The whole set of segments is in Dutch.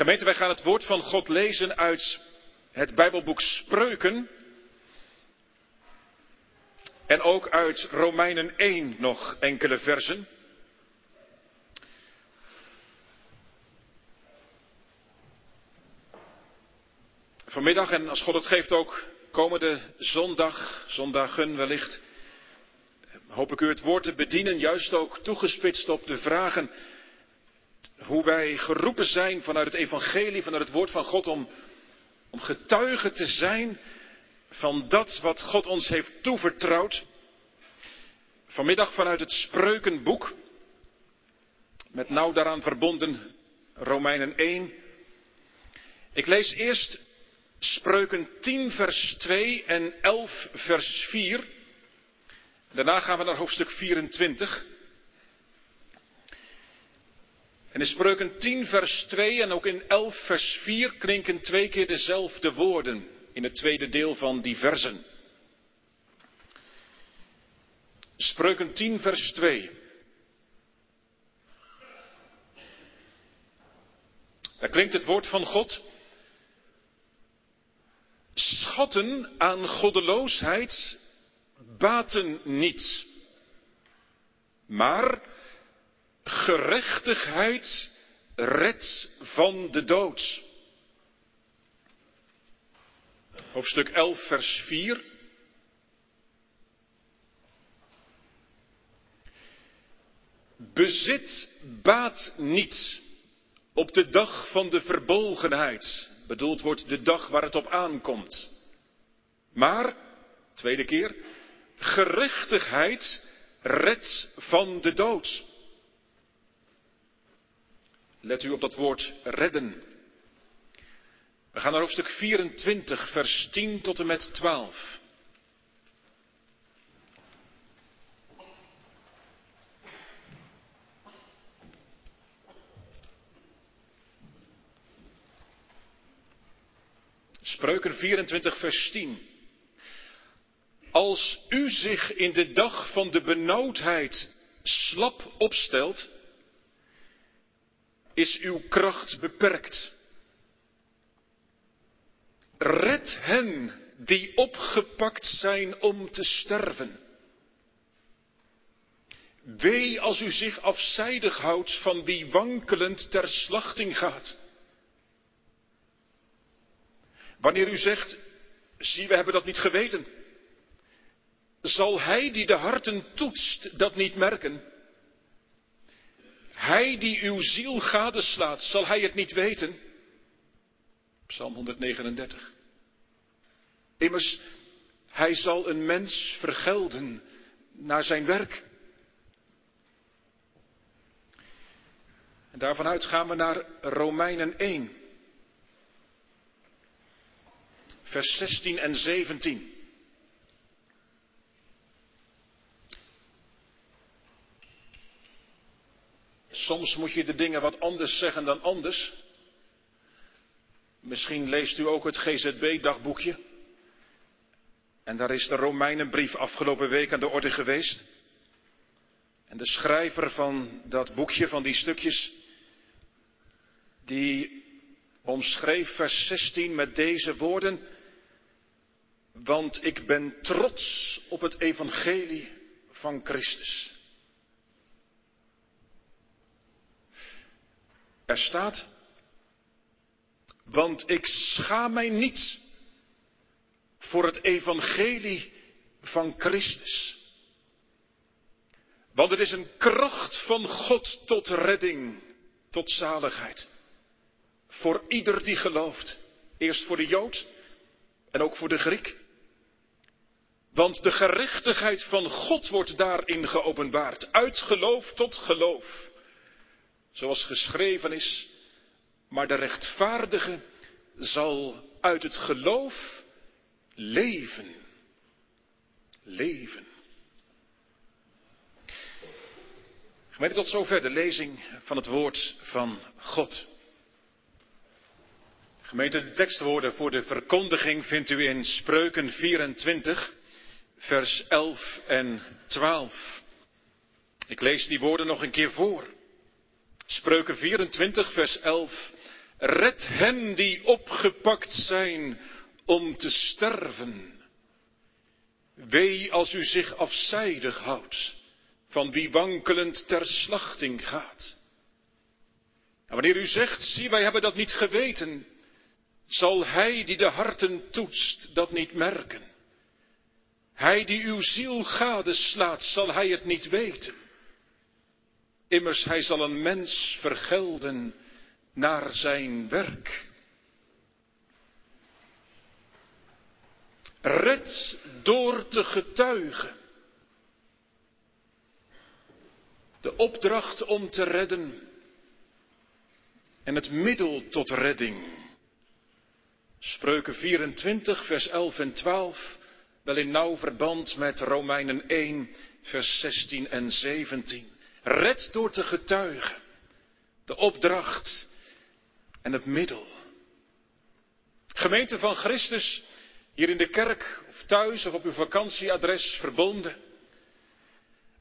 Gemeente, wij gaan het woord van God lezen uit het Bijbelboek Spreuken. En ook uit Romeinen 1 nog enkele versen. Vanmiddag en als God het geeft ook komende zondag, zondagen wellicht, hoop ik u het woord te bedienen, juist ook toegespitst op de vragen hoe wij geroepen zijn vanuit het evangelie, vanuit het woord van God om, om getuigen te zijn van dat wat God ons heeft toevertrouwd. Vanmiddag vanuit het Spreukenboek, met nauw daaraan verbonden Romeinen 1. Ik lees eerst Spreuken 10 vers 2 en 11 vers 4. Daarna gaan we naar hoofdstuk 24. En in Spreuken 10 vers 2 en ook in 11 vers 4 klinken twee keer dezelfde woorden in het tweede deel van die versen. Spreuken 10 vers 2. Daar klinkt het woord van God. Schatten aan goddeloosheid baten niet. Maar gerechtigheid redt van de dood. Hoofdstuk 11, vers 4. Bezit baat niet op de dag van de verbolgenheid. Bedoeld wordt de dag waar het op aankomt. Maar, tweede keer, gerechtigheid redt van de dood. Let u op dat woord redden. We gaan naar hoofdstuk 24, vers 10 tot en met 12. Spreuken 24, vers 10. Als u zich in de dag van de benauwdheid slap opstelt, is uw kracht beperkt. Red hen die opgepakt zijn om te sterven. Wee als u zich afzijdig houdt van wie wankelend ter slachting gaat. Wanneer u zegt, zie we hebben dat niet geweten, zal hij die de harten toetst dat niet merken? Hij die uw ziel gadeslaat, zal hij het niet weten? Psalm 139. Immers, hij zal een mens vergelden naar zijn werk. En daarvanuit gaan we naar Romeinen 1, vers 16 en 17. Soms moet je de dingen wat anders zeggen dan anders. Misschien leest u ook het GZB-dagboekje. En daar is de Romeinenbrief afgelopen week aan de orde geweest. En de schrijver van dat boekje, van die stukjes, die omschreef vers 16 met deze woorden. Want ik ben trots op het evangelie van Christus. Er staat, want ik schaam mij niet voor het evangelie van Christus. Want het is een kracht van God tot redding, tot zaligheid. Voor ieder die gelooft. Eerst voor de Jood en ook voor de Griek. Want de gerechtigheid van God wordt daarin geopenbaard. Uit geloof tot geloof. Zoals geschreven is, maar de rechtvaardige zal uit het geloof leven. Leven. Gemeente, tot zover de lezing van het woord van God. Gemeente, de tekstwoorden voor de verkondiging vindt u in Spreuken 24, vers 11 en 12. Ik lees die woorden nog een keer voor. Spreuken 24, vers 11 Red hen die opgepakt zijn om te sterven. Wee als u zich afzijdig houdt van wie wankelend ter slachting gaat. En wanneer u zegt, zie wij hebben dat niet geweten, zal hij die de harten toetst dat niet merken. Hij die uw ziel gadeslaat, zal hij het niet weten. Immers hij zal een mens vergelden naar zijn werk. Red door te getuigen. De opdracht om te redden en het middel tot redding. Spreuken 24, vers 11 en 12, wel in nauw verband met Romeinen 1, vers 16 en 17. Red door te getuigen. De opdracht en het middel. Gemeente van Christus, hier in de kerk of thuis of op uw vakantieadres verbonden.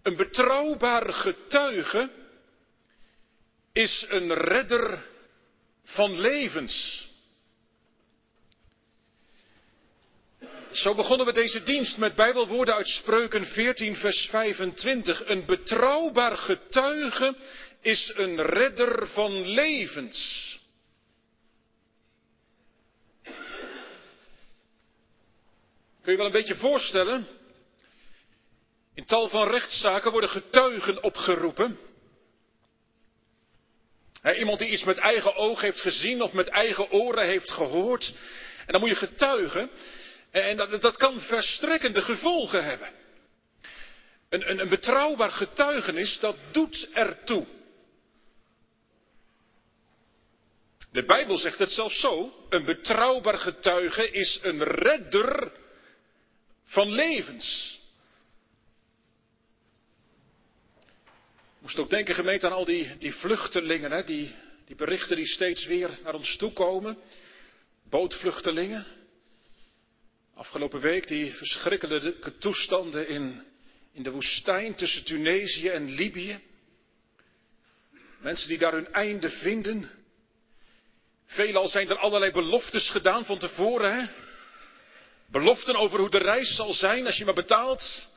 Een betrouwbaar getuige is een redder van levens. Zo begonnen we deze dienst met Bijbelwoorden uit Spreuken 14, vers 25. Een betrouwbaar getuige is een redder van levens. Kun je wel een beetje voorstellen? In tal van rechtszaken worden getuigen opgeroepen. iemand die iets met eigen oog heeft gezien of met eigen oren heeft gehoord. En dan moet je getuigen. En dat, dat kan verstrekkende gevolgen hebben. Een, een, een betrouwbaar getuigenis, dat doet ertoe. De Bijbel zegt het zelfs zo. Een betrouwbaar getuige is een redder van levens. Moest ook denken, gemeente, aan al die, die vluchtelingen, hè, die, die berichten die steeds weer naar ons toe komen. Bootvluchtelingen. Afgelopen week die verschrikkelijke toestanden in, in de woestijn tussen Tunesië en Libië. Mensen die daar hun einde vinden. Veelal zijn er allerlei beloftes gedaan van tevoren. Beloften over hoe de reis zal zijn als je maar betaalt.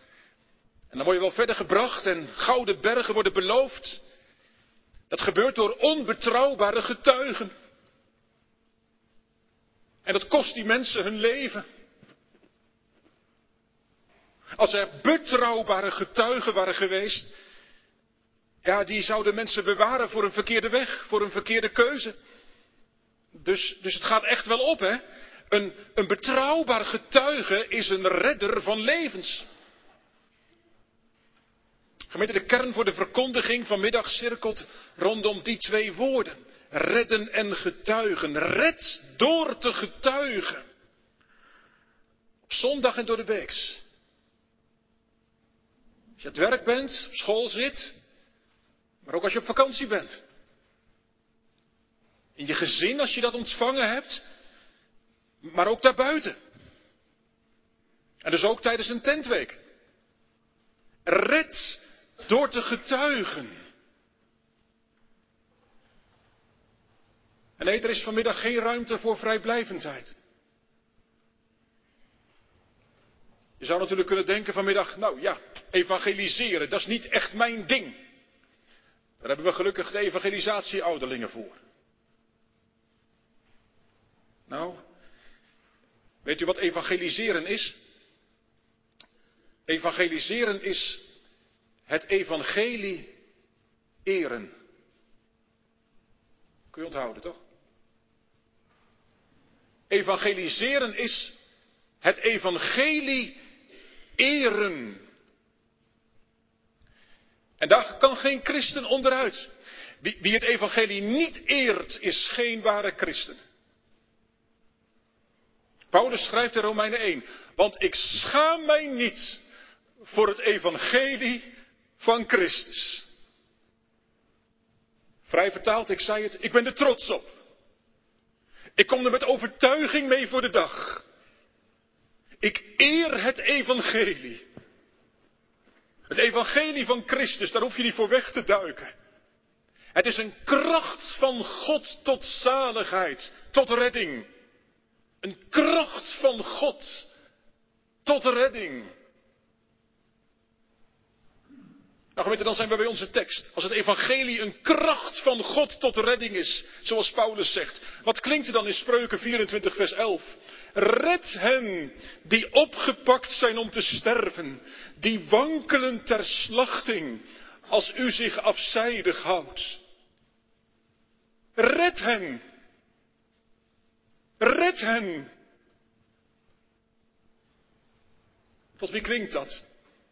En dan word je wel verder gebracht en gouden bergen worden beloofd. Dat gebeurt door onbetrouwbare getuigen. En dat kost die mensen hun leven. Als er betrouwbare getuigen waren geweest, ja, die zouden mensen bewaren voor een verkeerde weg, voor een verkeerde keuze. Dus, dus het gaat echt wel op, hè? Een, een betrouwbaar getuige is een redder van levens. Gemeente, de kern voor de verkondiging vanmiddag cirkelt rondom die twee woorden. Redden en getuigen. Red door te getuigen. Zondag en door de weeks. Als je aan het werk bent, op school zit, maar ook als je op vakantie bent. In je gezin als je dat ontvangen hebt, maar ook daarbuiten. En dus ook tijdens een tentweek. Red door te getuigen. En nee, er is vanmiddag geen ruimte voor vrijblijvendheid. Je zou natuurlijk kunnen denken vanmiddag, nou ja, evangeliseren, dat is niet echt mijn ding. Daar hebben we gelukkig de evangelisatieouderlingen voor. Nou, weet u wat evangeliseren is? Evangeliseren is het evangelie eren. Kun je onthouden, toch? Evangeliseren is het evangelie eren. En daar kan geen christen onderuit. Wie, wie het evangelie niet eert, is geen ware christen. Paulus schrijft in Romeinen 1, want ik schaam mij niet voor het evangelie van Christus. Vrij vertaald, ik zei het, ik ben er trots op. Ik kom er met overtuiging mee voor de dag. Ik eer het evangelie. Het evangelie van Christus, daar hoef je niet voor weg te duiken. Het is een kracht van God tot zaligheid, tot redding. Een kracht van God tot redding. Nou gemeente, dan zijn we bij onze tekst. Als het evangelie een kracht van God tot redding is, zoals Paulus zegt. Wat klinkt er dan in Spreuken 24 vers 11? Red hen die opgepakt zijn om te sterven, die wankelen ter slachting, als u zich afzijdig houdt. Red hen. Red hen. Tot wie klinkt dat?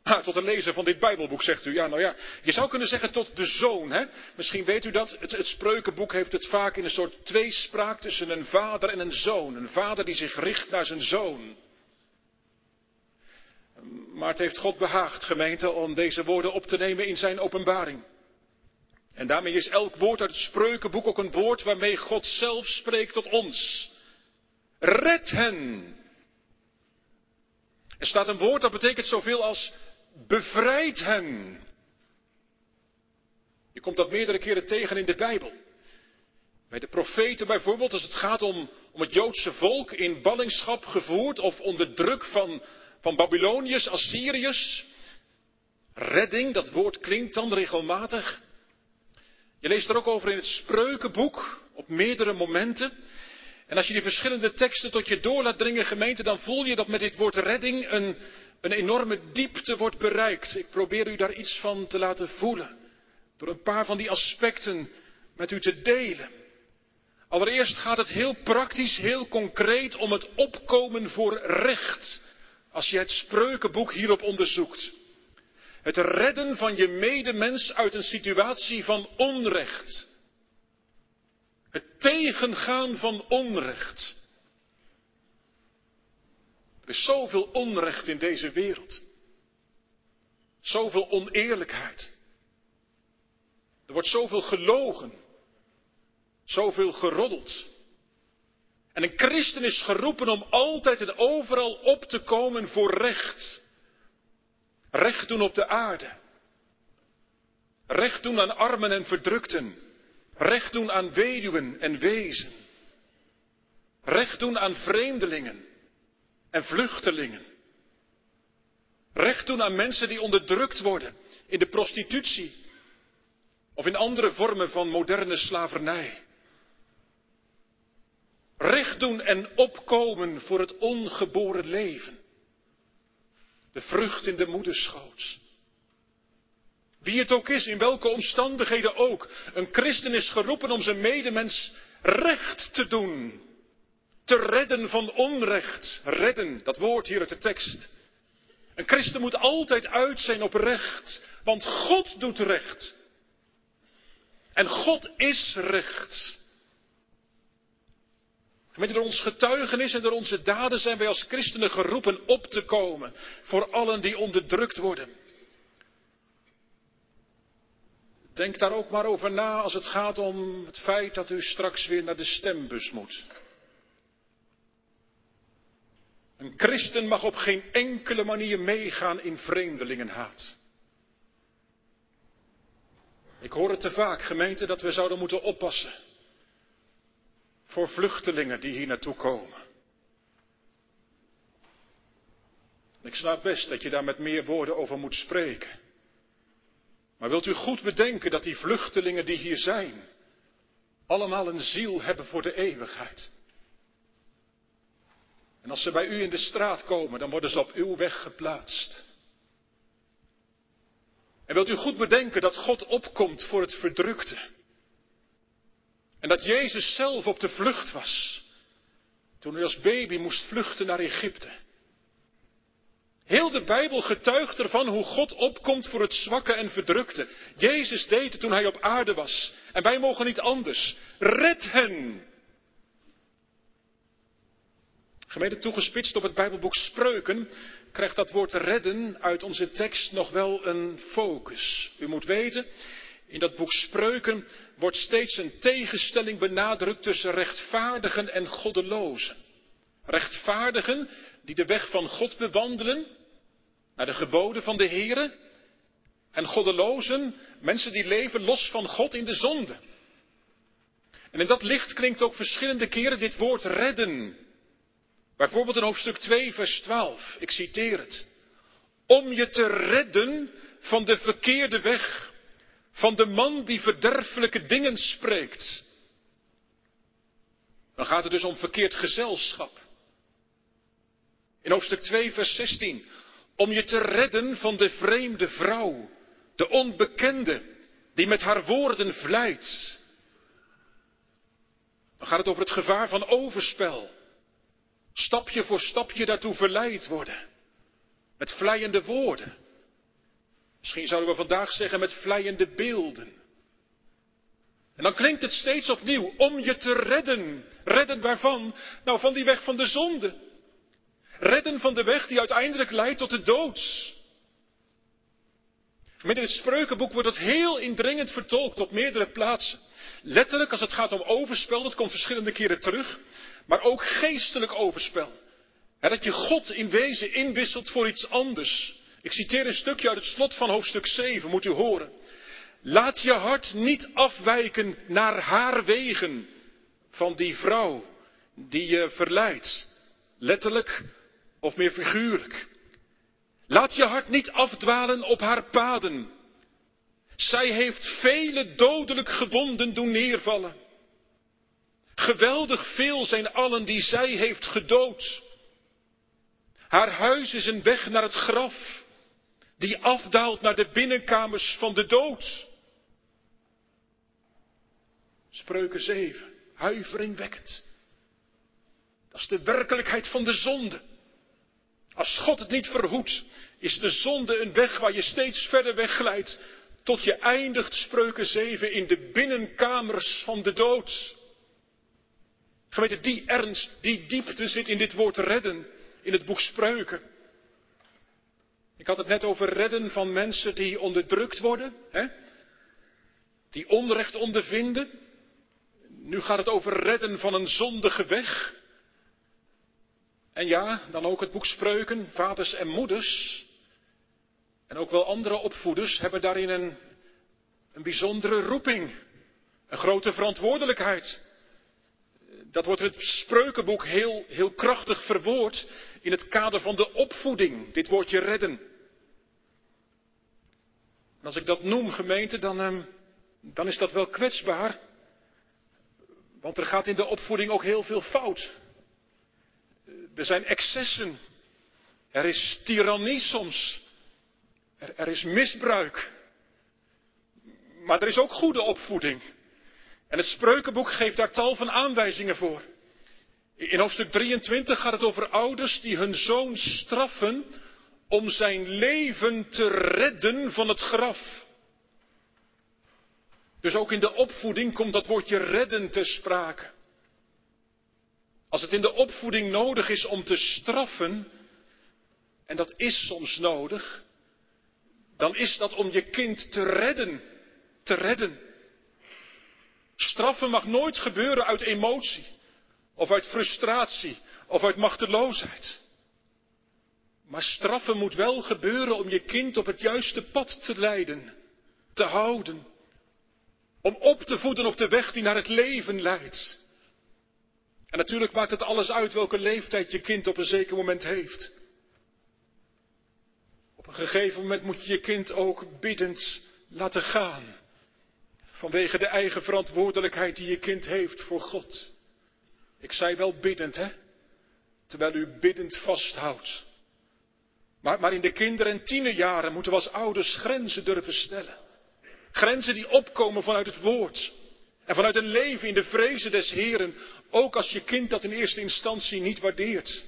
Tot de lezer van dit Bijbelboek zegt u. Ja, nou ja, je zou kunnen zeggen tot de zoon. Hè? Misschien weet u dat. Het, het spreukenboek heeft het vaak in een soort tweespraak tussen een vader en een zoon. Een vader die zich richt naar zijn zoon. Maar het heeft God behaagd, gemeente, om deze woorden op te nemen in zijn openbaring. En daarmee is elk woord uit het spreukenboek ook een woord waarmee God zelf spreekt tot ons. Red hen. Er staat een woord dat betekent zoveel als bevrijd hen. Je komt dat meerdere keren tegen in de Bijbel. Bij de profeten bijvoorbeeld, als het gaat om, om het Joodse volk in ballingschap gevoerd of onder druk van, van Babyloniërs, Assyriërs. Redding, dat woord klinkt dan regelmatig. Je leest er ook over in het spreukenboek op meerdere momenten. En als je die verschillende teksten tot je door laat dringen, gemeente, dan voel je dat met dit woord redding een, een enorme diepte wordt bereikt. Ik probeer u daar iets van te laten voelen. Door een paar van die aspecten met u te delen. Allereerst gaat het heel praktisch, heel concreet om het opkomen voor recht. Als je het spreukenboek hierop onderzoekt. Het redden van je medemens uit een situatie van onrecht. Het tegengaan van onrecht. Er is zoveel onrecht in deze wereld. Zoveel oneerlijkheid. Er wordt zoveel gelogen. Zoveel geroddeld. En een christen is geroepen om altijd en overal op te komen voor recht. Recht doen op de aarde. Recht doen aan armen en verdrukten. Recht doen aan weduwen en wezen. Recht doen aan vreemdelingen en vluchtelingen. Recht doen aan mensen die onderdrukt worden in de prostitutie of in andere vormen van moderne slavernij. Recht doen en opkomen voor het ongeboren leven. De vrucht in de moederschoot. Wie het ook is, in welke omstandigheden ook. Een christen is geroepen om zijn medemens recht te doen. Te redden van onrecht. Redden, dat woord hier uit de tekst. Een christen moet altijd uit zijn op recht. Want God doet recht. En God is recht. Met door ons getuigenis en door onze daden zijn wij als christenen geroepen op te komen voor allen die onderdrukt worden. Denk daar ook maar over na als het gaat om het feit dat u straks weer naar de stembus moet. Een christen mag op geen enkele manier meegaan in vreemdelingenhaat. Ik hoor het te vaak, gemeente, dat we zouden moeten oppassen voor vluchtelingen die hier naartoe komen. Ik snap best dat je daar met meer woorden over moet spreken. Maar wilt u goed bedenken dat die vluchtelingen die hier zijn, allemaal een ziel hebben voor de eeuwigheid. En als ze bij u in de straat komen, dan worden ze op uw weg geplaatst. En wilt u goed bedenken dat God opkomt voor het verdrukte. En dat Jezus zelf op de vlucht was. Toen hij als baby moest vluchten naar Egypte. Heel de Bijbel getuigt ervan hoe God opkomt voor het zwakke en verdrukte. Jezus deed het toen hij op aarde was. En wij mogen niet anders. Red hen. Gemeente toegespitst op het Bijbelboek Spreuken krijgt dat woord redden uit onze tekst nog wel een focus. U moet weten, in dat boek Spreuken wordt steeds een tegenstelling benadrukt tussen rechtvaardigen en goddelozen. Rechtvaardigen die de weg van God bewandelen, naar de geboden van de Heere, En goddelozen, mensen die leven los van God in de zonde. En in dat licht klinkt ook verschillende keren dit woord redden. Bijvoorbeeld in hoofdstuk 2, vers 12. Ik citeer het. Om je te redden van de verkeerde weg, van de man die verderfelijke dingen spreekt. Dan gaat het dus om verkeerd gezelschap. In hoofdstuk 2, vers 16. Om je te redden van de vreemde vrouw, de onbekende, die met haar woorden vlijt. Dan gaat het over het gevaar van overspel. Stapje voor stapje daartoe verleid worden. Met vleiende woorden. Misschien zouden we vandaag zeggen met vleiende beelden. En dan klinkt het steeds opnieuw, om je te redden. Redden waarvan? Nou, van die weg van de zonde. Redden van de weg die uiteindelijk leidt tot de dood. Met in het spreukenboek wordt dat heel indringend vertolkt op meerdere plaatsen. Letterlijk als het gaat om overspel, dat komt verschillende keren terug. Maar ook geestelijk overspel. dat je God in wezen inwisselt voor iets anders. Ik citeer een stukje uit het slot van hoofdstuk 7, moet u horen. Laat je hart niet afwijken naar haar wegen van die vrouw die je verleidt. Letterlijk of meer figuurlijk. Laat je hart niet afdwalen op haar paden. Zij heeft vele dodelijk gewonden doen neervallen. Geweldig veel zijn allen die zij heeft gedood. Haar huis is een weg naar het graf, die afdaalt naar de binnenkamers van de dood. Spreuken 7, huiveringwekkend. Dat is de werkelijkheid van de zonde. Als God het niet verhoedt, is de zonde een weg waar je steeds verder wegglijdt, tot je eindigt, spreuken 7, in de binnenkamers van de dood. Geweten, die ernst, die diepte zit in dit woord redden, in het boek Spreuken. Ik had het net over redden van mensen die onderdrukt worden, hè? die onrecht ondervinden. Nu gaat het over redden van een zondige weg. En ja, dan ook het boek Spreuken, vaders en moeders. En ook wel andere opvoeders hebben daarin een, een bijzondere roeping. Een grote verantwoordelijkheid. Dat wordt in het spreukenboek heel, heel krachtig verwoord in het kader van de opvoeding. Dit woordje redden. En als ik dat noem, gemeente, dan, ehm, dan is dat wel kwetsbaar. Want er gaat in de opvoeding ook heel veel fout. Er zijn excessen. Er is tirannie soms. Er, is misbruik. Maar er is ook goede opvoeding. En het spreukenboek geeft daar tal van aanwijzingen voor. In hoofdstuk 23 gaat het over ouders die hun zoon straffen om zijn leven te redden van het graf. Dus ook in de opvoeding komt dat woordje redden te sprake. Als het in de opvoeding nodig is om te straffen, en dat is soms nodig, dan is dat om je kind te redden. Te redden. Straffen mag nooit gebeuren uit emotie, of uit frustratie, of uit machteloosheid. Maar straffen moet wel gebeuren om je kind op het juiste pad te leiden, te houden. Om op te voeden op de weg die naar het leven leidt. En natuurlijk maakt het alles uit welke leeftijd je kind op een zeker moment heeft. Op een gegeven moment moet je je kind ook biddend laten gaan. Vanwege de eigen verantwoordelijkheid die je kind heeft voor God. Ik zei wel biddend, hè? Terwijl u biddend vasthoudt. Maar, maar in de kinder- en tienerjaren moeten we als ouders grenzen durven stellen. Grenzen die opkomen vanuit het woord. En vanuit een leven in de vrezen des Heren, ook als je kind dat in eerste instantie niet waardeert.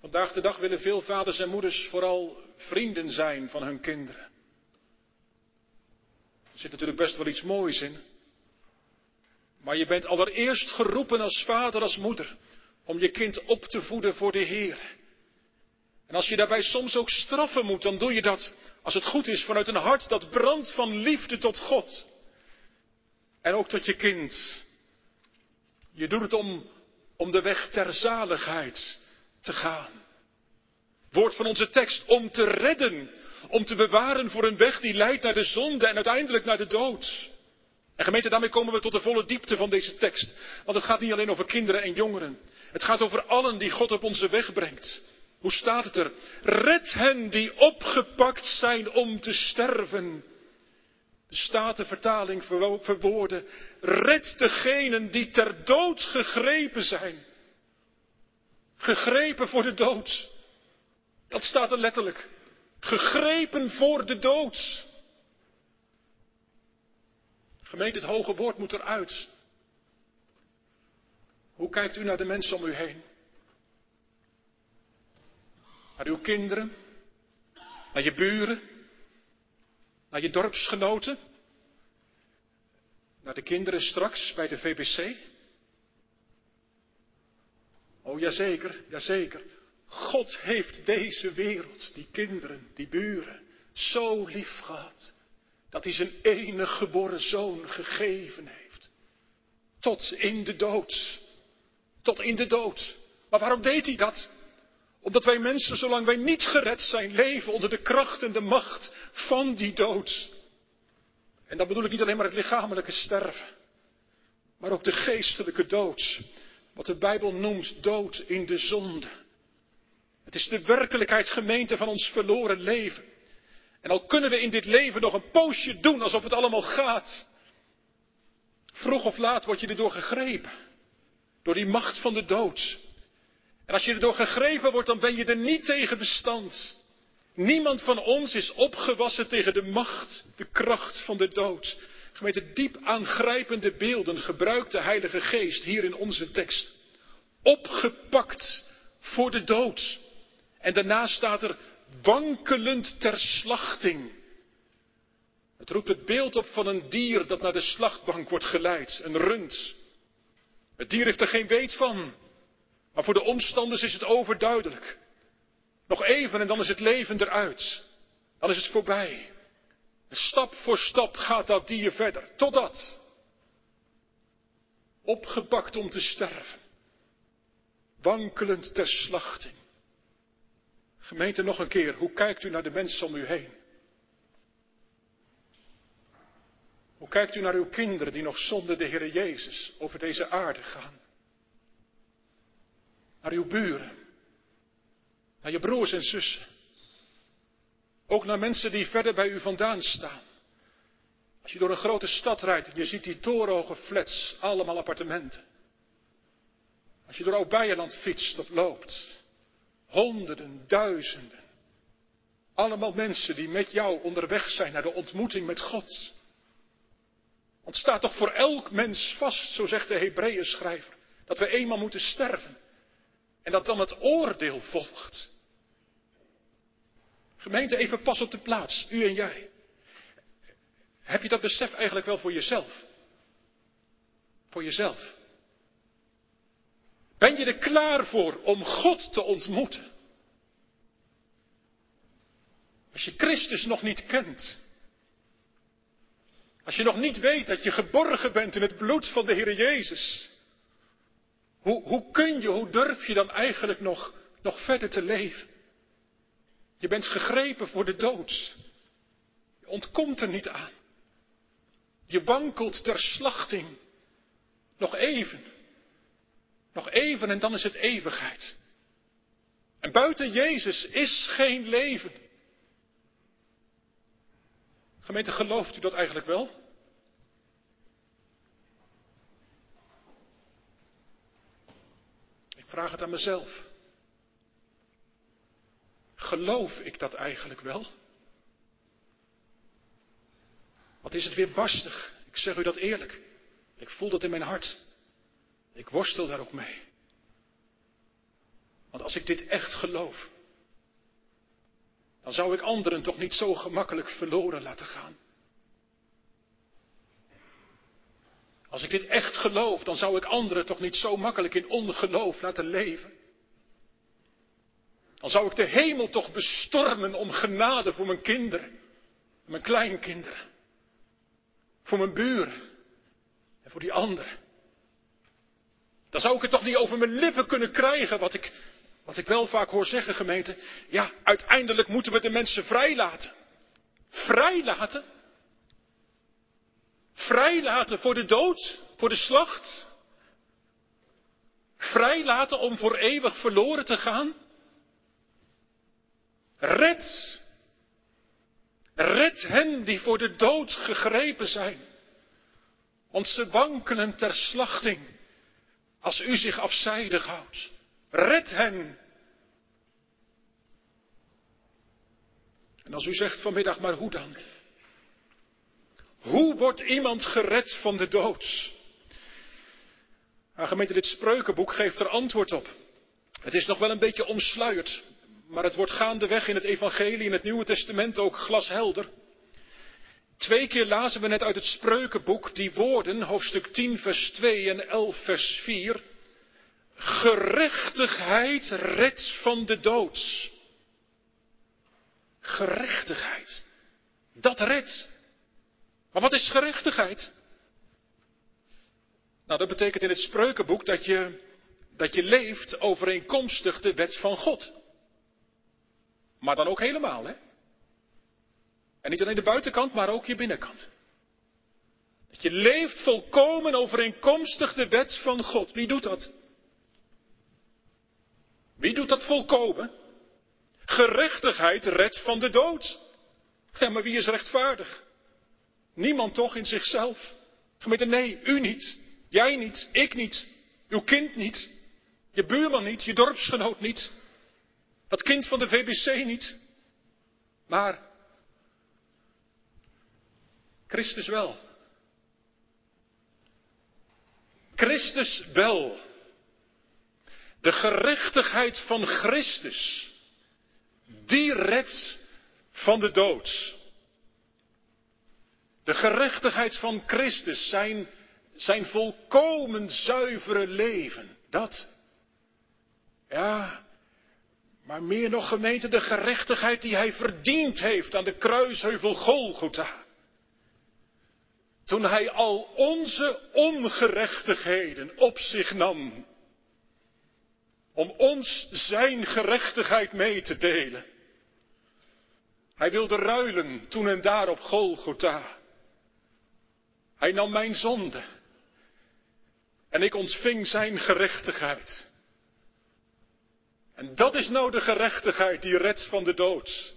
Vandaag de dag willen veel vaders en moeders vooral vrienden zijn van hun kinderen. Er zit natuurlijk best wel iets moois in. Maar je bent allereerst geroepen als vader, als moeder, om je kind op te voeden voor de Heer. En als je daarbij soms ook straffen moet, dan doe je dat, als het goed is, vanuit een hart dat brandt van liefde tot God. En ook tot je kind. Je doet het om, om de weg ter zaligheid te gaan. Woord van onze tekst, om te redden, om te bewaren voor een weg die leidt naar de zonde en uiteindelijk naar de dood. En gemeente, daarmee komen we tot de volle diepte van deze tekst. Want het gaat niet alleen over kinderen en jongeren. Het gaat over allen die God op onze weg brengt. Hoe staat het er? Red hen die opgepakt zijn om te sterven. De Statenvertaling verwoorden. Red degenen die ter dood gegrepen zijn. Gegrepen voor de dood. Dat staat er letterlijk. Gegrepen voor de dood. Gemeente, het hoge woord moet eruit. Hoe kijkt u naar de mensen om u heen? Naar uw kinderen? Naar je buren? Naar je dorpsgenoten? Naar de kinderen straks bij de VBC? Oh jazeker, jazeker. God heeft deze wereld, die kinderen, die buren, zo lief gehad. Dat hij zijn enige geboren zoon gegeven heeft. Tot in de dood. Tot in de dood. Maar waarom deed hij dat? Omdat wij mensen, zolang wij niet gered zijn, leven onder de kracht en de macht van die dood. En dan bedoel ik niet alleen maar het lichamelijke sterven, maar ook de geestelijke dood. Wat de Bijbel noemt dood in de zonde. Het is de werkelijkheid gemeente van ons verloren leven. En al kunnen we in dit leven nog een poosje doen alsof het allemaal gaat. Vroeg of laat word je erdoor gegrepen. Door die macht van de dood. En als je erdoor gegrepen wordt, dan ben je er niet tegen bestand. Niemand van ons is opgewassen tegen de macht, de kracht van de dood. Gemeente, diep aangrijpende beelden gebruikt de Heilige Geest hier in onze tekst. Opgepakt voor de dood. En daarna staat er wankelend ter slachting. Het roept het beeld op van een dier dat naar de slachtbank wordt geleid, een rund. Het dier heeft er geen weet van, maar voor de omstanders is het overduidelijk. Nog even en dan is het leven eruit. Dan is het voorbij. En stap voor stap gaat dat dier verder, totdat opgepakt om te sterven, wankelend ter slachting. Gemeente, nog een keer, hoe kijkt u naar de mensen om u heen? Hoe kijkt u naar uw kinderen die nog zonder de Heer Jezus over deze aarde gaan? Naar uw buren, naar je broers en zussen. Ook naar mensen die verder bij u vandaan staan. Als je door een grote stad rijdt en je ziet die torenhoge flats, allemaal appartementen. Als je door Oud-Beijerland fietst of loopt, Honderden, duizenden. Allemaal mensen die met jou onderweg zijn naar de ontmoeting met God. Want staat toch voor elk mens vast, zo zegt de Hebreeën schrijver, dat we eenmaal moeten sterven. En dat dan het oordeel volgt. Gemeente, even pas op de plaats, u en jij. Heb je dat besef eigenlijk wel voor jezelf? Voor jezelf. Ben je er klaar voor om God te ontmoeten? Als je Christus nog niet kent. Als je nog niet weet dat je geborgen bent in het bloed van de Heer Jezus. Hoe, hoe kun je, hoe durf je dan eigenlijk nog, nog verder te leven? Je bent gegrepen voor de dood. Je ontkomt er niet aan. Je wankelt ter slachting. Nog even. Nog even en dan is het eeuwigheid. En buiten Jezus is geen leven. Gemeente, gelooft u dat eigenlijk wel? Vraag het aan mezelf. Geloof ik dat eigenlijk wel? Wat is het weer barstig? Ik zeg u dat eerlijk. Ik voel dat in mijn hart. Ik worstel daar ook mee. Want als ik dit echt geloof, dan zou ik anderen toch niet zo gemakkelijk verloren laten gaan. Als ik dit echt geloof, dan zou ik anderen toch niet zo makkelijk in ongeloof laten leven. Dan zou ik de hemel toch bestormen om genade voor mijn kinderen, mijn kleinkinderen, voor mijn buren en voor die anderen. Dan zou ik het toch niet over mijn lippen kunnen krijgen wat ik, Wat ik wel vaak hoor zeggen, gemeente, ja, uiteindelijk moeten we de mensen vrijlaten. Vrijlaten? Vrijlaten voor de dood, voor de slacht? Vrijlaten om voor eeuwig verloren te gaan? Red. Red hen die voor de dood gegrepen zijn. Want ze wankelen ter slachting als u zich afzijdig houdt. Red hen. En als u zegt vanmiddag, maar hoe dan? Hoe wordt iemand gered van de dood? Nou, gemeente, dit spreukenboek geeft er antwoord op. Het is nog wel een beetje omsluierd, maar het wordt gaandeweg in het Evangelie, in het Nieuwe Testament ook glashelder. Twee keer lazen we net uit het spreukenboek die woorden, hoofdstuk 10, vers 2 en 11, vers 4. Gerechtigheid redt van de dood. Gerechtigheid. Dat redt. Maar wat is gerechtigheid? Nou, dat betekent in het spreukenboek dat je, dat je leeft overeenkomstig de wet van God. Maar dan ook helemaal, hè? En niet alleen de buitenkant, maar ook je binnenkant. Dat je leeft volkomen overeenkomstig de wet van God. Wie doet dat? Wie doet dat volkomen? Gerechtigheid redt van de dood. Ja, maar wie is rechtvaardig? Niemand toch in zichzelf? Gemeente, nee, u niet. Jij niet, ik niet. Uw kind niet. Je buurman niet, je dorpsgenoot niet. Dat kind van de VBC niet. Maar Christus wel. Christus wel. De gerechtigheid van Christus, die redt van de dood. De gerechtigheid van Christus, zijn, zijn volkomen zuivere leven, dat. Ja, maar meer nog gemeente, de gerechtigheid die hij verdiend heeft aan de kruisheuvel Golgotha. Toen hij al onze ongerechtigheden op zich nam. Om ons zijn gerechtigheid mee te delen. Hij wilde ruilen toen en daar op Golgotha. Hij nam mijn zonde. En ik ontving zijn gerechtigheid. En dat is nou de gerechtigheid die redt van de dood.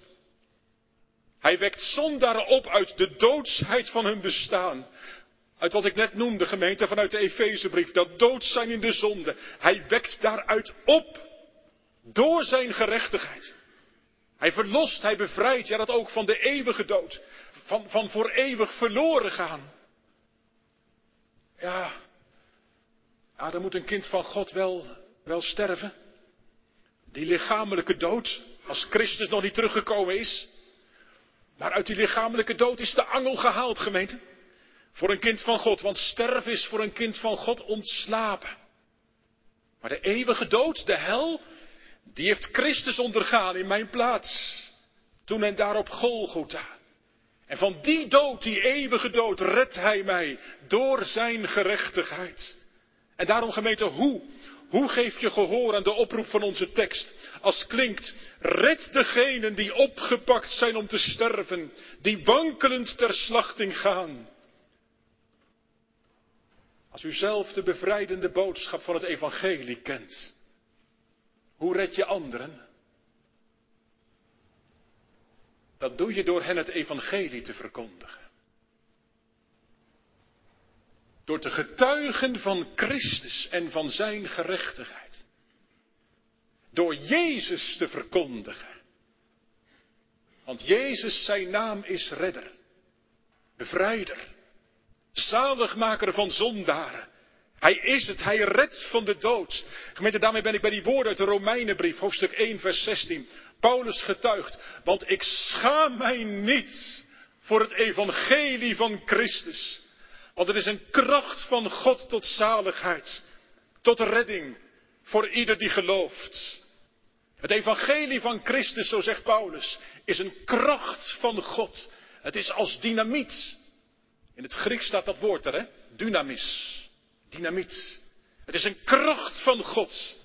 Hij wekt zondaren op uit de doodsheid van hun bestaan. Uit wat ik net noemde, gemeente, vanuit de Efezebrief, dat dood zijn in de zonde. Hij wekt daaruit op. Door zijn gerechtigheid. Hij verlost, hij bevrijdt, ja dat ook van de eeuwige dood. Van, van voor eeuwig verloren gaan. Ja, ja, dan moet een kind van God wel, wel sterven. Die lichamelijke dood, als Christus nog niet teruggekomen is. Maar uit die lichamelijke dood is de angel gehaald, gemeente. Voor een kind van God, want sterven is voor een kind van God ontslapen. Maar de eeuwige dood, de hel, die heeft Christus ondergaan in mijn plaats. Toen en daar op Golgotha. En van die dood, die eeuwige dood, redt hij mij door zijn gerechtigheid. En daarom gemeente, hoe? Hoe geef je gehoor aan de oproep van onze tekst? Als klinkt, red degenen die opgepakt zijn om te sterven, die wankelend ter slachting gaan. Als u zelf de bevrijdende boodschap van het evangelie kent, hoe red je anderen? Dat doe je door hen het evangelie te verkondigen. Door te getuigen van Christus en van zijn gerechtigheid. Door Jezus te verkondigen. Want Jezus, zijn naam is redder, bevrijder, zaligmaker van zondaren. Hij is het, hij redt van de dood. Gemeente, daarmee ben ik bij die woorden uit de Romeinenbrief, hoofdstuk 1, vers 16. Paulus getuigt, want ik schaam mij niet voor het evangelie van Christus. Want het is een kracht van God tot zaligheid, tot redding voor ieder die gelooft. Het evangelie van Christus, zo zegt Paulus, is een kracht van God. Het is als dynamiet. In het Grieks staat dat woord er, hè? Dynamis. Dynamiet. Het is een kracht van God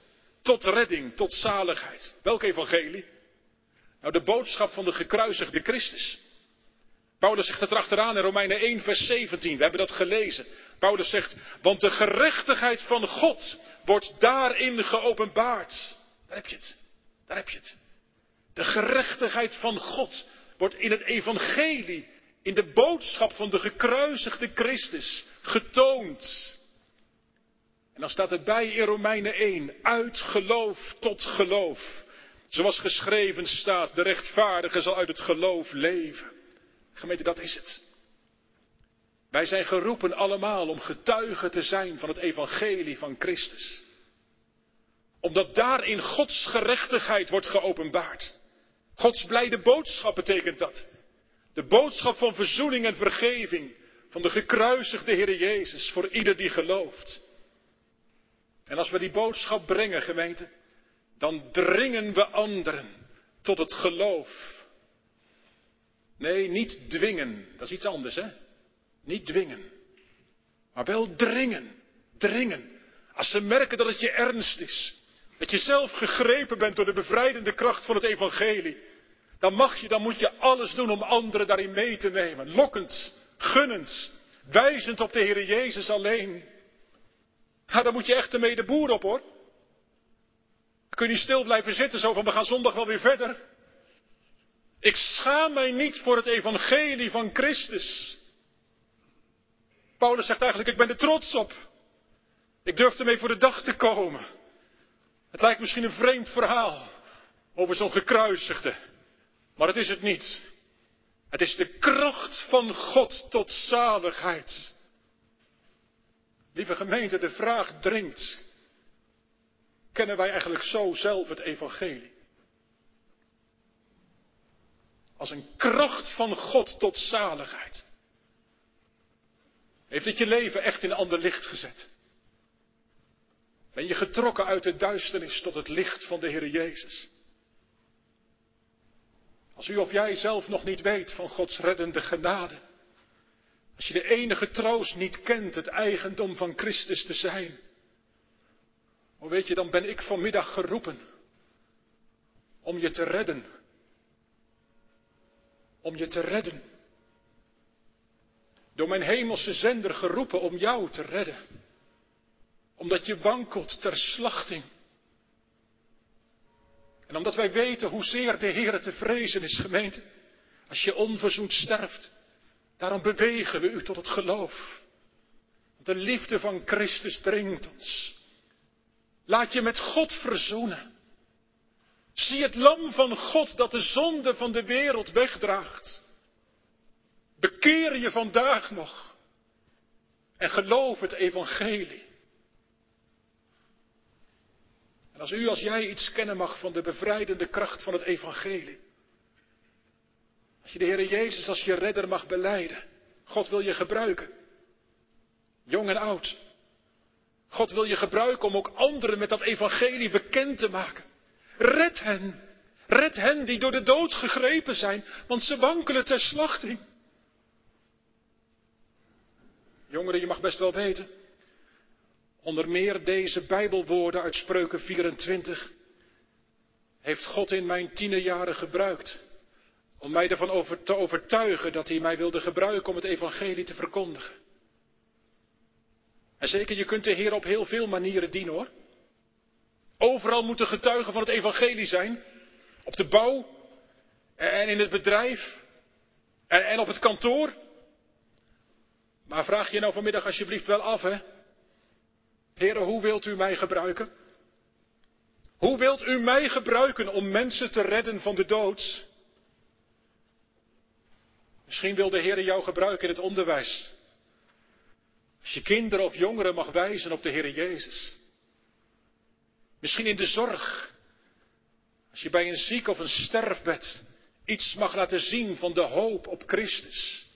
tot redding, tot zaligheid. Welk evangelie? Nou, de boodschap van de gekruisigde Christus. Paulus zegt het erachteraan in Romeinen 1, vers 17. We hebben dat gelezen. Paulus zegt, want de gerechtigheid van God wordt daarin geopenbaard. Daar heb je het. Daar heb je het. De gerechtigheid van God wordt in het evangelie, in de boodschap van de gekruisigde Christus getoond. En dan staat erbij in Romeinen 1, uit geloof tot geloof. Zoals geschreven staat, de rechtvaardige zal uit het geloof leven. Gemeente, dat is het. Wij zijn geroepen allemaal om getuigen te zijn van het evangelie van Christus. Omdat daarin Gods gerechtigheid wordt geopenbaard. Gods blijde boodschap betekent dat. De boodschap van verzoening en vergeving van de gekruisigde Heer Jezus voor ieder die gelooft. En als we die boodschap brengen, gemeente, dan dringen we anderen tot het geloof. Nee, niet dwingen, dat is iets anders, hè? Niet dwingen, maar wel dringen, dringen. Als ze merken dat het je ernst is, dat je zelf gegrepen bent door de bevrijdende kracht van het evangelie, dan mag je, dan moet je alles doen om anderen daarin mee te nemen. Lokkend, gunnend, wijzend op de Heer Jezus alleen. Ja, dan moet je echt ermee de boer op hoor. Kun je niet stil blijven zitten zo van we gaan zondag wel weer verder. Ik schaam mij niet voor het evangelie van Christus. Paulus zegt eigenlijk, ik ben er trots op. Ik durf ermee voor de dag te komen. Het lijkt misschien een vreemd verhaal over zo'n gekruisigde. Maar het is het niet. Het is de kracht van God tot zaligheid. Lieve gemeente, de vraag dringt. Kennen wij eigenlijk zo zelf het evangelie? Als een kracht van God tot zaligheid. Heeft het je leven echt in ander licht gezet? Ben je getrokken uit de duisternis tot het licht van de Heer Jezus? Als u of jij zelf nog niet weet van Gods reddende genade. Als je de enige troost niet kent, het eigendom van Christus te zijn. Hoe weet je, dan ben ik vanmiddag geroepen om je te redden. Om je te redden. Door mijn hemelse zender geroepen om jou te redden. Omdat je wankelt ter slachting. En omdat wij weten hoezeer de Heer te vrezen is, gemeente, als je onverzoend sterft, daarom bewegen we u tot het geloof. Want de liefde van Christus dringt ons. Laat je met God verzoenen. Zie het lam van God dat de zonde van de wereld wegdraagt. Bekeer je vandaag nog en geloof het evangelie. En als u, als jij iets kennen mag van de bevrijdende kracht van het evangelie. Als je de Heer Jezus als je redder mag beleiden. God wil je gebruiken. Jong en oud. God wil je gebruiken om ook anderen met dat evangelie bekend te maken. Red hen. Red hen die door de dood gegrepen zijn, want ze wankelen ter slachting. Jongeren, je mag best wel weten Onder meer deze Bijbelwoorden uit Spreuken 24 heeft God in mijn tienerjaren gebruikt om mij ervan over te overtuigen dat hij mij wilde gebruiken om het evangelie te verkondigen. En zeker, je kunt de Heer op heel veel manieren dienen hoor. Overal moeten getuigen van het evangelie zijn. Op de bouw en in het bedrijf en, op het kantoor. Maar vraag je nou vanmiddag alsjeblieft wel af, hè? Heren, hoe wilt u mij gebruiken? Hoe wilt u mij gebruiken om mensen te redden van de dood? Misschien wil de Heer jou gebruiken in het onderwijs. Als je kinderen of jongeren mag wijzen op de Heer Jezus. Misschien in de zorg. Als je bij een ziek of een sterfbed iets mag laten zien van de hoop op Christus.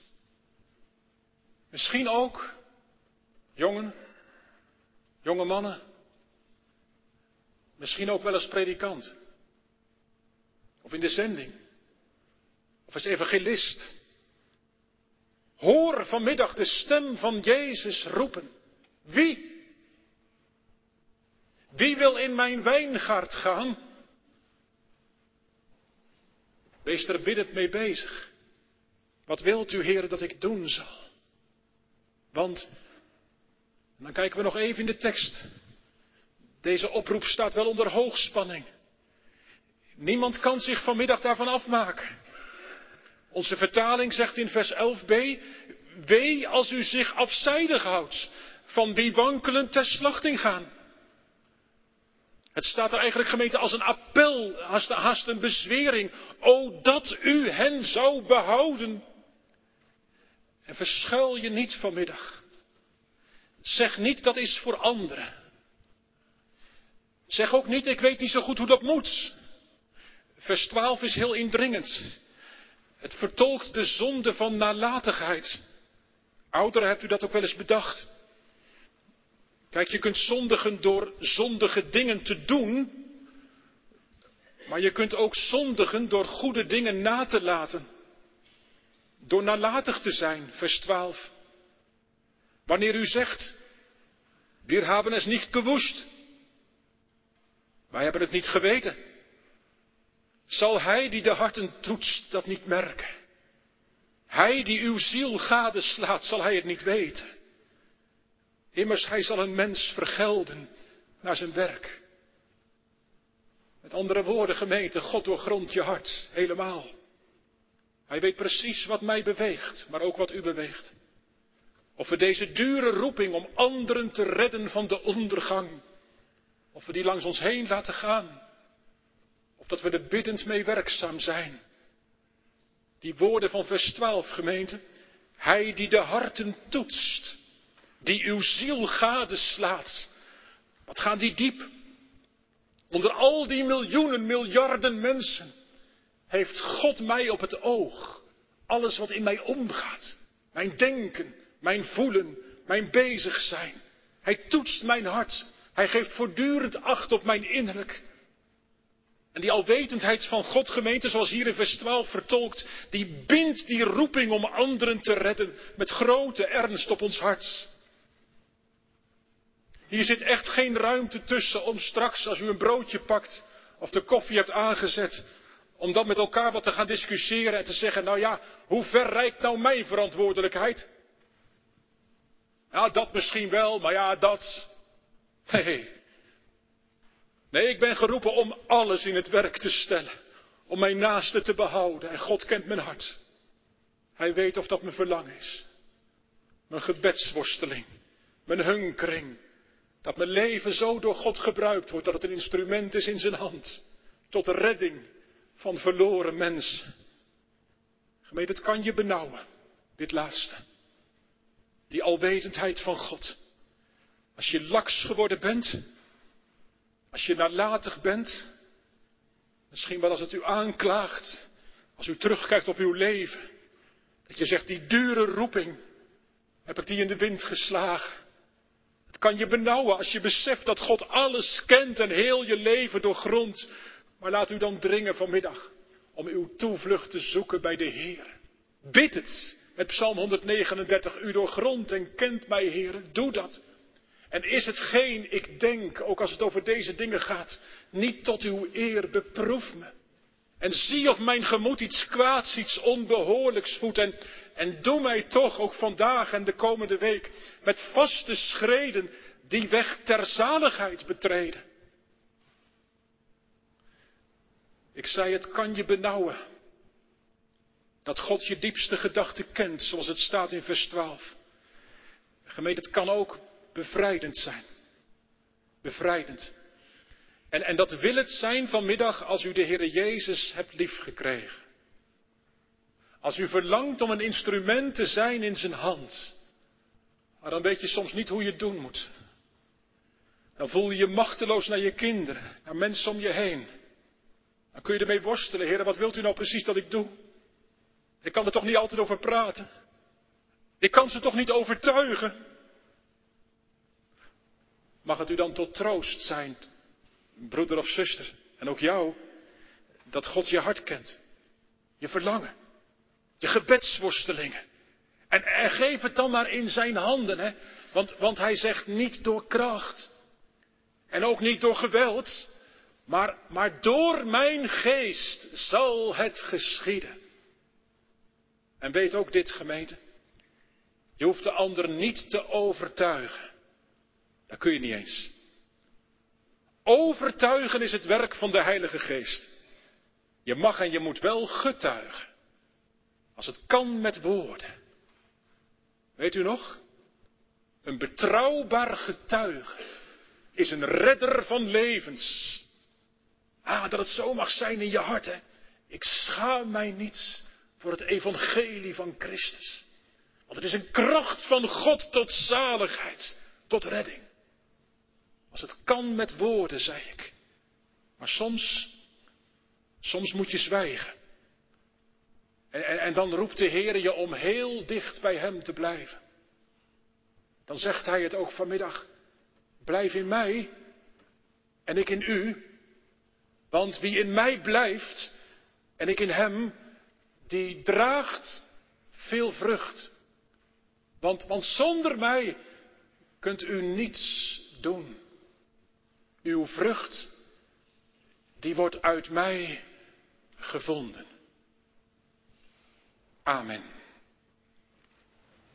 Misschien ook, jongen, Jonge mannen, misschien ook wel als predikant, of in de zending, of als evangelist. Hoor vanmiddag de stem van Jezus roepen. Wie? Wie wil in mijn wijngaard gaan? Wees er biddend mee bezig. Wat wilt u, Heer, dat ik doen zal? Want, dan kijken we nog even in de tekst. Deze oproep staat wel onder hoogspanning. Niemand kan zich vanmiddag daarvan afmaken. Onze vertaling zegt in vers 11b, wee als u zich afzijdig houdt van wie wankelen ter slachting gaan. Het staat er eigenlijk gemeente als een appel, haast een bezwering. O dat u hen zou behouden. En verschuil je niet vanmiddag. Zeg niet dat is voor anderen. Zeg ook niet, ik weet niet zo goed hoe dat moet. Vers 12 is heel indringend. Het vertolkt de zonde van nalatigheid. Ouderen, hebt u dat ook wel eens bedacht? Kijk, je kunt zondigen door zondige dingen te doen, maar je kunt ook zondigen door goede dingen na te laten. Door nalatig te zijn, vers 12. Wanneer u zegt, wir haben es niet gewusst. Wij hebben het niet geweten. Zal hij die de harten toetst dat niet merken? Hij die uw ziel gadeslaat, zal hij het niet weten? Immers, hij zal een mens vergelden naar zijn werk. Met andere woorden, gemeente, God doorgrondt je hart helemaal. Hij weet precies wat mij beweegt, maar ook wat u beweegt. Of we deze dure roeping om anderen te redden van de ondergang, of we die langs ons heen laten gaan, dat we er biddend mee werkzaam zijn. Die woorden van vers 12, gemeente. Hij die de harten toetst, die uw ziel gadeslaat. Wat gaan die diep? Onder al die miljoenen, miljarden mensen heeft God mij op het oog. Alles wat in mij omgaat. Mijn denken, mijn voelen, mijn bezig zijn. Hij toetst mijn hart. Hij geeft voortdurend acht op mijn innerlijk. En die alwetendheid van God, gemeente, zoals hier in vers 12 vertolkt, die bindt die roeping om anderen te redden met grote ernst op ons hart. Hier zit echt geen ruimte tussen om straks, als u een broodje pakt of de koffie hebt aangezet, om dan met elkaar wat te gaan discussiëren en te zeggen, nou ja, hoe ver reikt nou mijn verantwoordelijkheid? Ja, dat misschien wel, maar ja, dat. Nee. Nee, ik ben geroepen om alles in het werk te stellen. Om mijn naaste te behouden. En God kent mijn hart. Hij weet of dat mijn verlangen is. Mijn gebedsworsteling. Mijn hunkering. Dat mijn leven zo door God gebruikt wordt dat het een instrument is in zijn hand. Tot de redding van verloren mensen. Gemeente, het kan je benauwen. Dit laatste. Die alwetendheid van God. Als je laks geworden bent. Als je nalatig bent. Misschien wel als het u aanklaagt. Als u terugkijkt op uw leven. Dat je zegt, die dure roeping. Heb ik die in de wind geslagen. Het kan je benauwen als je beseft dat God alles kent en heel je leven doorgrondt. Maar laat u dan dringen vanmiddag om uw toevlucht te zoeken bij de Heer. Bid het met Psalm 139. U doorgrondt en kent mij, Heer. Doe dat. En is het geen, ik denk, ook als het over deze dingen gaat, niet tot uw eer, beproef me. En zie of mijn gemoed iets kwaads, iets onbehoorlijks voedt. En, en doe mij toch ook vandaag en de komende week met vaste schreden die weg ter zaligheid betreden. Ik zei, het kan je benauwen. Dat God je diepste gedachten kent, zoals het staat in vers 12. Gemeente, het kan ook bevrijdend zijn. Bevrijdend. En, en dat wil het zijn vanmiddag als u de Heer Jezus hebt liefgekregen. Als u verlangt om een instrument te zijn in zijn hand. Maar dan weet je soms niet hoe je het doen moet. Dan voel je je machteloos naar je kinderen, naar mensen om je heen. Dan kun je ermee worstelen, Heer, wat wilt u nou precies dat ik doe? Ik kan er toch niet altijd over praten. Ik kan ze toch niet overtuigen. Mag het u dan tot troost zijn, broeder of zuster, en ook jou, dat God je hart kent, je verlangen, je gebedsworstelingen. En, geef het dan maar in zijn handen, hè? Want, want hij zegt niet door kracht. En ook niet door geweld, maar, maar door mijn geest zal het geschieden. En weet ook dit gemeente, je hoeft de ander niet te overtuigen. Dat kun je niet eens. Overtuigen is het werk van de Heilige Geest. Je mag en je moet wel getuigen. Als het kan met woorden. Weet u nog? Een betrouwbaar getuige is een redder van levens. Ah, dat het zo mag zijn in je hart, hè. Ik schaam mij niet voor het evangelie van Christus. Want het is een kracht van God tot zaligheid, tot redding. Als het kan met woorden, zei ik. Maar soms, soms moet je zwijgen. En, en, en, dan roept de Heer je om heel dicht bij Hem te blijven. Dan zegt Hij het ook vanmiddag. Blijf in mij en ik in u. Want wie in mij blijft en ik in Hem, die draagt veel vrucht. Want, want zonder mij kunt u niets doen. Uw vrucht, die wordt uit mij gevonden. Amen.